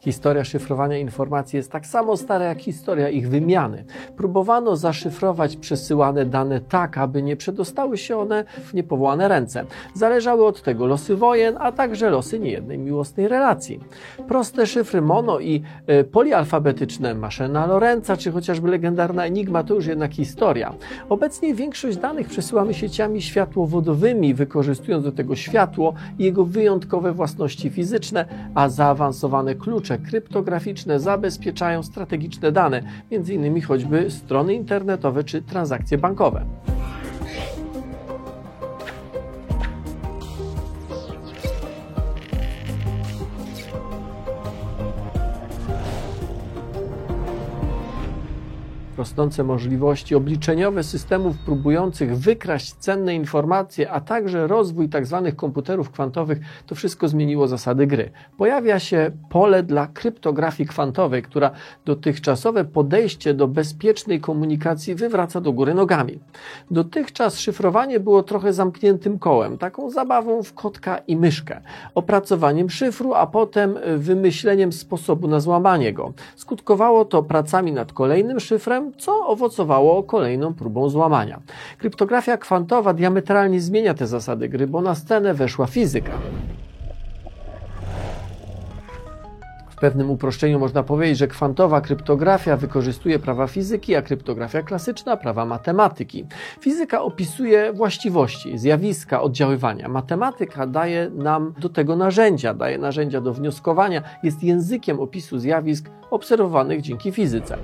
Historia szyfrowania informacji jest tak samo stara jak historia ich wymiany. Próbowano zaszyfrować przesyłane dane tak, aby nie przedostały się one w niepowołane ręce. Zależały od tego losy wojen, a także losy niejednej miłosnej relacji. Proste szyfry mono i y, polialfabetyczne maszyna Lorenza, czy chociażby legendarna Enigma to już jednak historia. Obecnie większość danych przesyłamy sieciami światłowodowymi, wykorzystując do tego światło i jego wyjątkowe własności fizyczne, a zaawansowane klucze kryptograficzne zabezpieczają strategiczne dane, m.in. choćby strony internetowe czy transakcje bankowe. Rosnące możliwości obliczeniowe systemów próbujących wykraść cenne informacje, a także rozwój tzw. Tak komputerów kwantowych, to wszystko zmieniło zasady gry. Pojawia się pole dla kryptografii kwantowej, która dotychczasowe podejście do bezpiecznej komunikacji wywraca do góry nogami. Dotychczas szyfrowanie było trochę zamkniętym kołem, taką zabawą w kotka i myszkę, opracowaniem szyfru, a potem wymyśleniem sposobu na złamanie go. Skutkowało to pracami nad kolejnym szyfrem, co owocowało kolejną próbą złamania. Kryptografia kwantowa diametralnie zmienia te zasady gry, bo na scenę weszła fizyka. W pewnym uproszczeniu można powiedzieć, że kwantowa kryptografia wykorzystuje prawa fizyki, a kryptografia klasyczna prawa matematyki. Fizyka opisuje właściwości, zjawiska, oddziaływania. Matematyka daje nam do tego narzędzia, daje narzędzia do wnioskowania, jest językiem opisu zjawisk obserwowanych dzięki fizyce.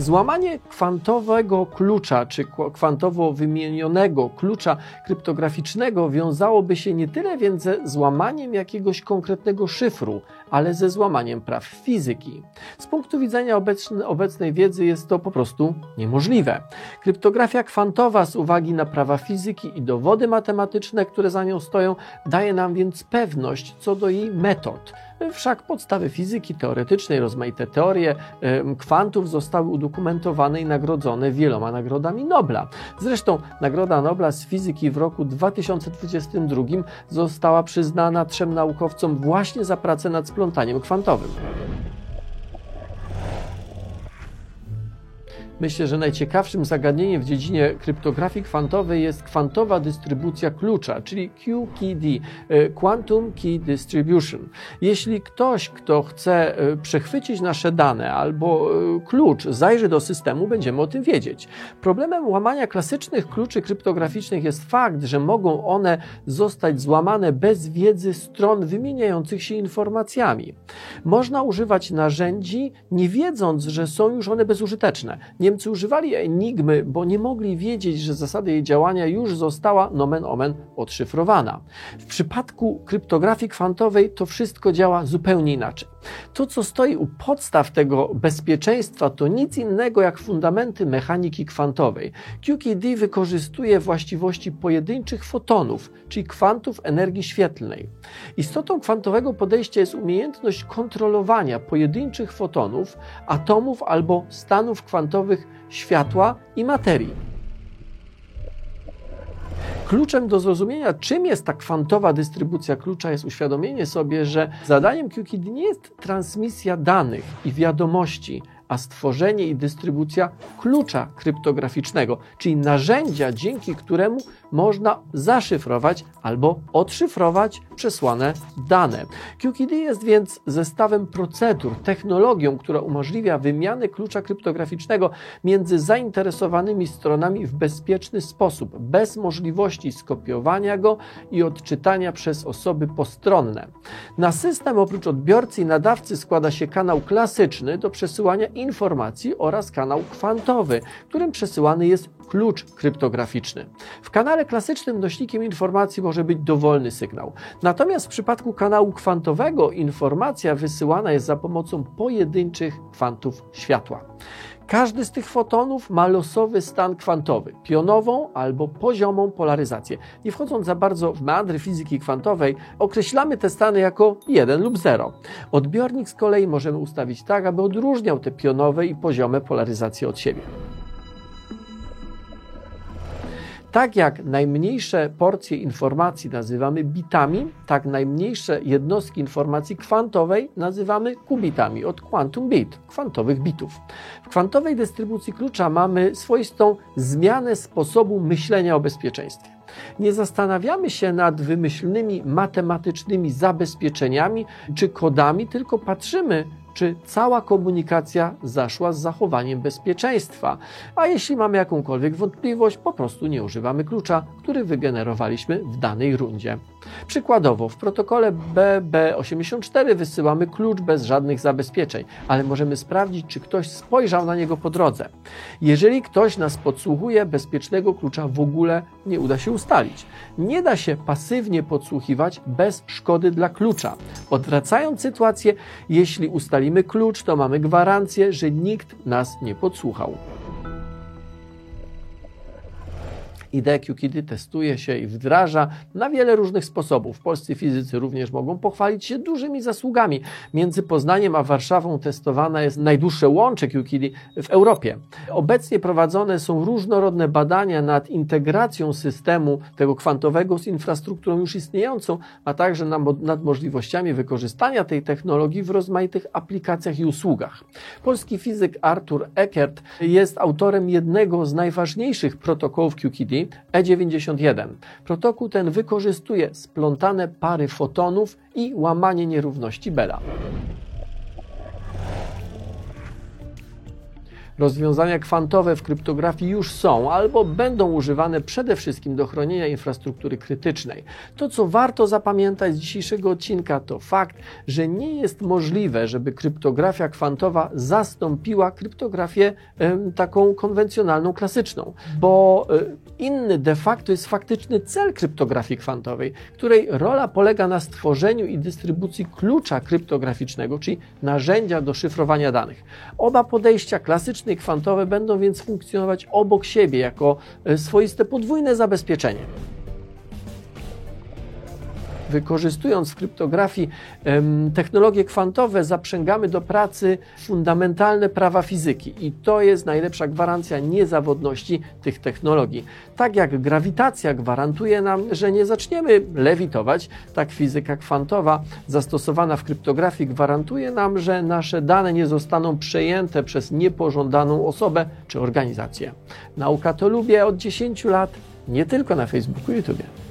Złamanie kwantowego klucza, czy kwantowo wymienionego klucza kryptograficznego wiązałoby się nie tyle więc ze złamaniem jakiegoś konkretnego szyfru, ale ze złamaniem praw fizyki. Z punktu widzenia obecnej, wiedzy jest to po prostu niemożliwe. Kryptografia kwantowa z uwagi na prawa fizyki i dowody matematyczne, które za nią stoją, daje nam więc pewność co do jej metod. Wszak podstawy fizyki teoretycznej, rozmaite teorie kwantów zostały udokumentowane i nagrodzone wieloma nagrodami Nobla. Zresztą Nagroda Nobla z fizyki w roku 2022 została przyznana trzem naukowcom właśnie za pracę nad splątaniem kwantowym. Myślę, że najciekawszym zagadnieniem w dziedzinie kryptografii kwantowej jest kwantowa dystrybucja klucza, czyli QKD, e, Quantum Key Distribution. Jeśli ktoś, kto chce e, przechwycić nasze dane albo e, klucz, zajrzy do systemu, będziemy o tym wiedzieć. Problemem łamania klasycznych kluczy kryptograficznych jest fakt, że mogą one zostać złamane bez wiedzy stron wymieniających się informacjami. Można używać narzędzi, nie wiedząc, że są już one bezużyteczne. Nie Niemcy używali enigmy, bo nie mogli wiedzieć, że zasada jej działania już została nomen omen odszyfrowana. W przypadku kryptografii kwantowej to wszystko działa zupełnie inaczej. To, co stoi u podstaw tego bezpieczeństwa, to nic innego jak fundamenty mechaniki kwantowej. QKD wykorzystuje właściwości pojedynczych fotonów, czyli kwantów energii świetlnej. Istotą kwantowego podejścia jest umiejętność kontrolowania pojedynczych fotonów, atomów albo stanów kwantowych światła i materii. Kluczem do zrozumienia, czym jest ta kwantowa dystrybucja klucza, jest uświadomienie sobie, że zadaniem QKD nie jest transmisja danych i wiadomości, a stworzenie i dystrybucja klucza kryptograficznego, czyli narzędzia, dzięki któremu można zaszyfrować albo odszyfrować przesłane dane. QKD jest więc zestawem procedur, technologią, która umożliwia wymianę klucza kryptograficznego między zainteresowanymi stronami w bezpieczny sposób, bez możliwości skopiowania go i odczytania przez osoby postronne. Na system oprócz odbiorcy i nadawcy składa się kanał klasyczny do przesyłania informacji oraz kanał kwantowy, którym przesyłany jest klucz kryptograficzny. W kanale klasycznym nośnikiem informacji może być dowolny sygnał. Natomiast w przypadku kanału kwantowego informacja wysyłana jest za pomocą pojedynczych kwantów światła. Każdy z tych fotonów ma losowy stan kwantowy, pionową albo poziomą polaryzację. Nie wchodząc za bardzo w meandry fizyki kwantowej, określamy te stany jako 1 lub 0. Odbiornik z kolei możemy ustawić tak, aby odróżniał te pionowe i poziome polaryzacje od siebie. Tak jak najmniejsze porcje informacji nazywamy bitami, tak najmniejsze jednostki informacji kwantowej nazywamy kubitami od quantum bit, kwantowych bitów. W kwantowej dystrybucji klucza mamy swoistą zmianę sposobu myślenia o bezpieczeństwie. Nie zastanawiamy się nad wymyślnymi matematycznymi zabezpieczeniami czy kodami, tylko patrzymy czy cała komunikacja zaszła z zachowaniem bezpieczeństwa. A jeśli mamy jakąkolwiek wątpliwość, po prostu nie używamy klucza, który wygenerowaliśmy w danej rundzie. Przykładowo, w protokole BB84 wysyłamy klucz bez żadnych zabezpieczeń, ale możemy sprawdzić, czy ktoś spojrzał na niego po drodze. Jeżeli ktoś nas podsłuchuje, bezpiecznego klucza w ogóle nie uda się ustalić. Nie da się pasywnie podsłuchiwać bez szkody dla klucza. Odwracając sytuację, jeśli ustalimy ustalimy klucz, to mamy gwarancję, że nikt nas nie podsłuchał. Ideę QKID testuje się i wdraża na wiele różnych sposobów. Polscy fizycy również mogą pochwalić się dużymi zasługami. Między Poznaniem a Warszawą testowane jest najdłuższe łącze QKID w Europie. Obecnie prowadzone są różnorodne badania nad integracją systemu tego kwantowego z infrastrukturą już istniejącą, a także nad możliwościami wykorzystania tej technologii w rozmaitych aplikacjach i usługach. Polski fizyk Arthur Eckert jest autorem jednego z najważniejszych protokołów QKID, E91. Protokół ten wykorzystuje splątane pary fotonów i łamanie nierówności Bella. Rozwiązania kwantowe w kryptografii już są albo będą używane przede wszystkim do chronienia infrastruktury krytycznej. To, co warto zapamiętać z dzisiejszego odcinka, to fakt, że nie jest możliwe, żeby kryptografia kwantowa zastąpiła kryptografię y, taką konwencjonalną, klasyczną, bo y, inny de facto jest faktyczny cel kryptografii kwantowej, której rola polega na stworzeniu i dystrybucji klucza kryptograficznego, czyli narzędzia do szyfrowania danych. Oba podejścia kwantowe będą więc funkcjonować obok siebie jako e, swoiste podwójne zabezpieczenie wykorzystując w kryptografii technologie kwantowe, zaprzęgamy do pracy fundamentalne prawa fizyki i to jest najlepsza gwarancja niezawodności tych technologii. Tak jak grawitacja gwarantuje nam, że nie zaczniemy lewitować, tak fizyka kwantowa zastosowana w kryptografii gwarantuje nam, że nasze dane nie zostaną przejęte przez niepożądaną osobę czy organizację. Nauka to lubię od 10 lat, nie tylko na Facebooku i YouTube.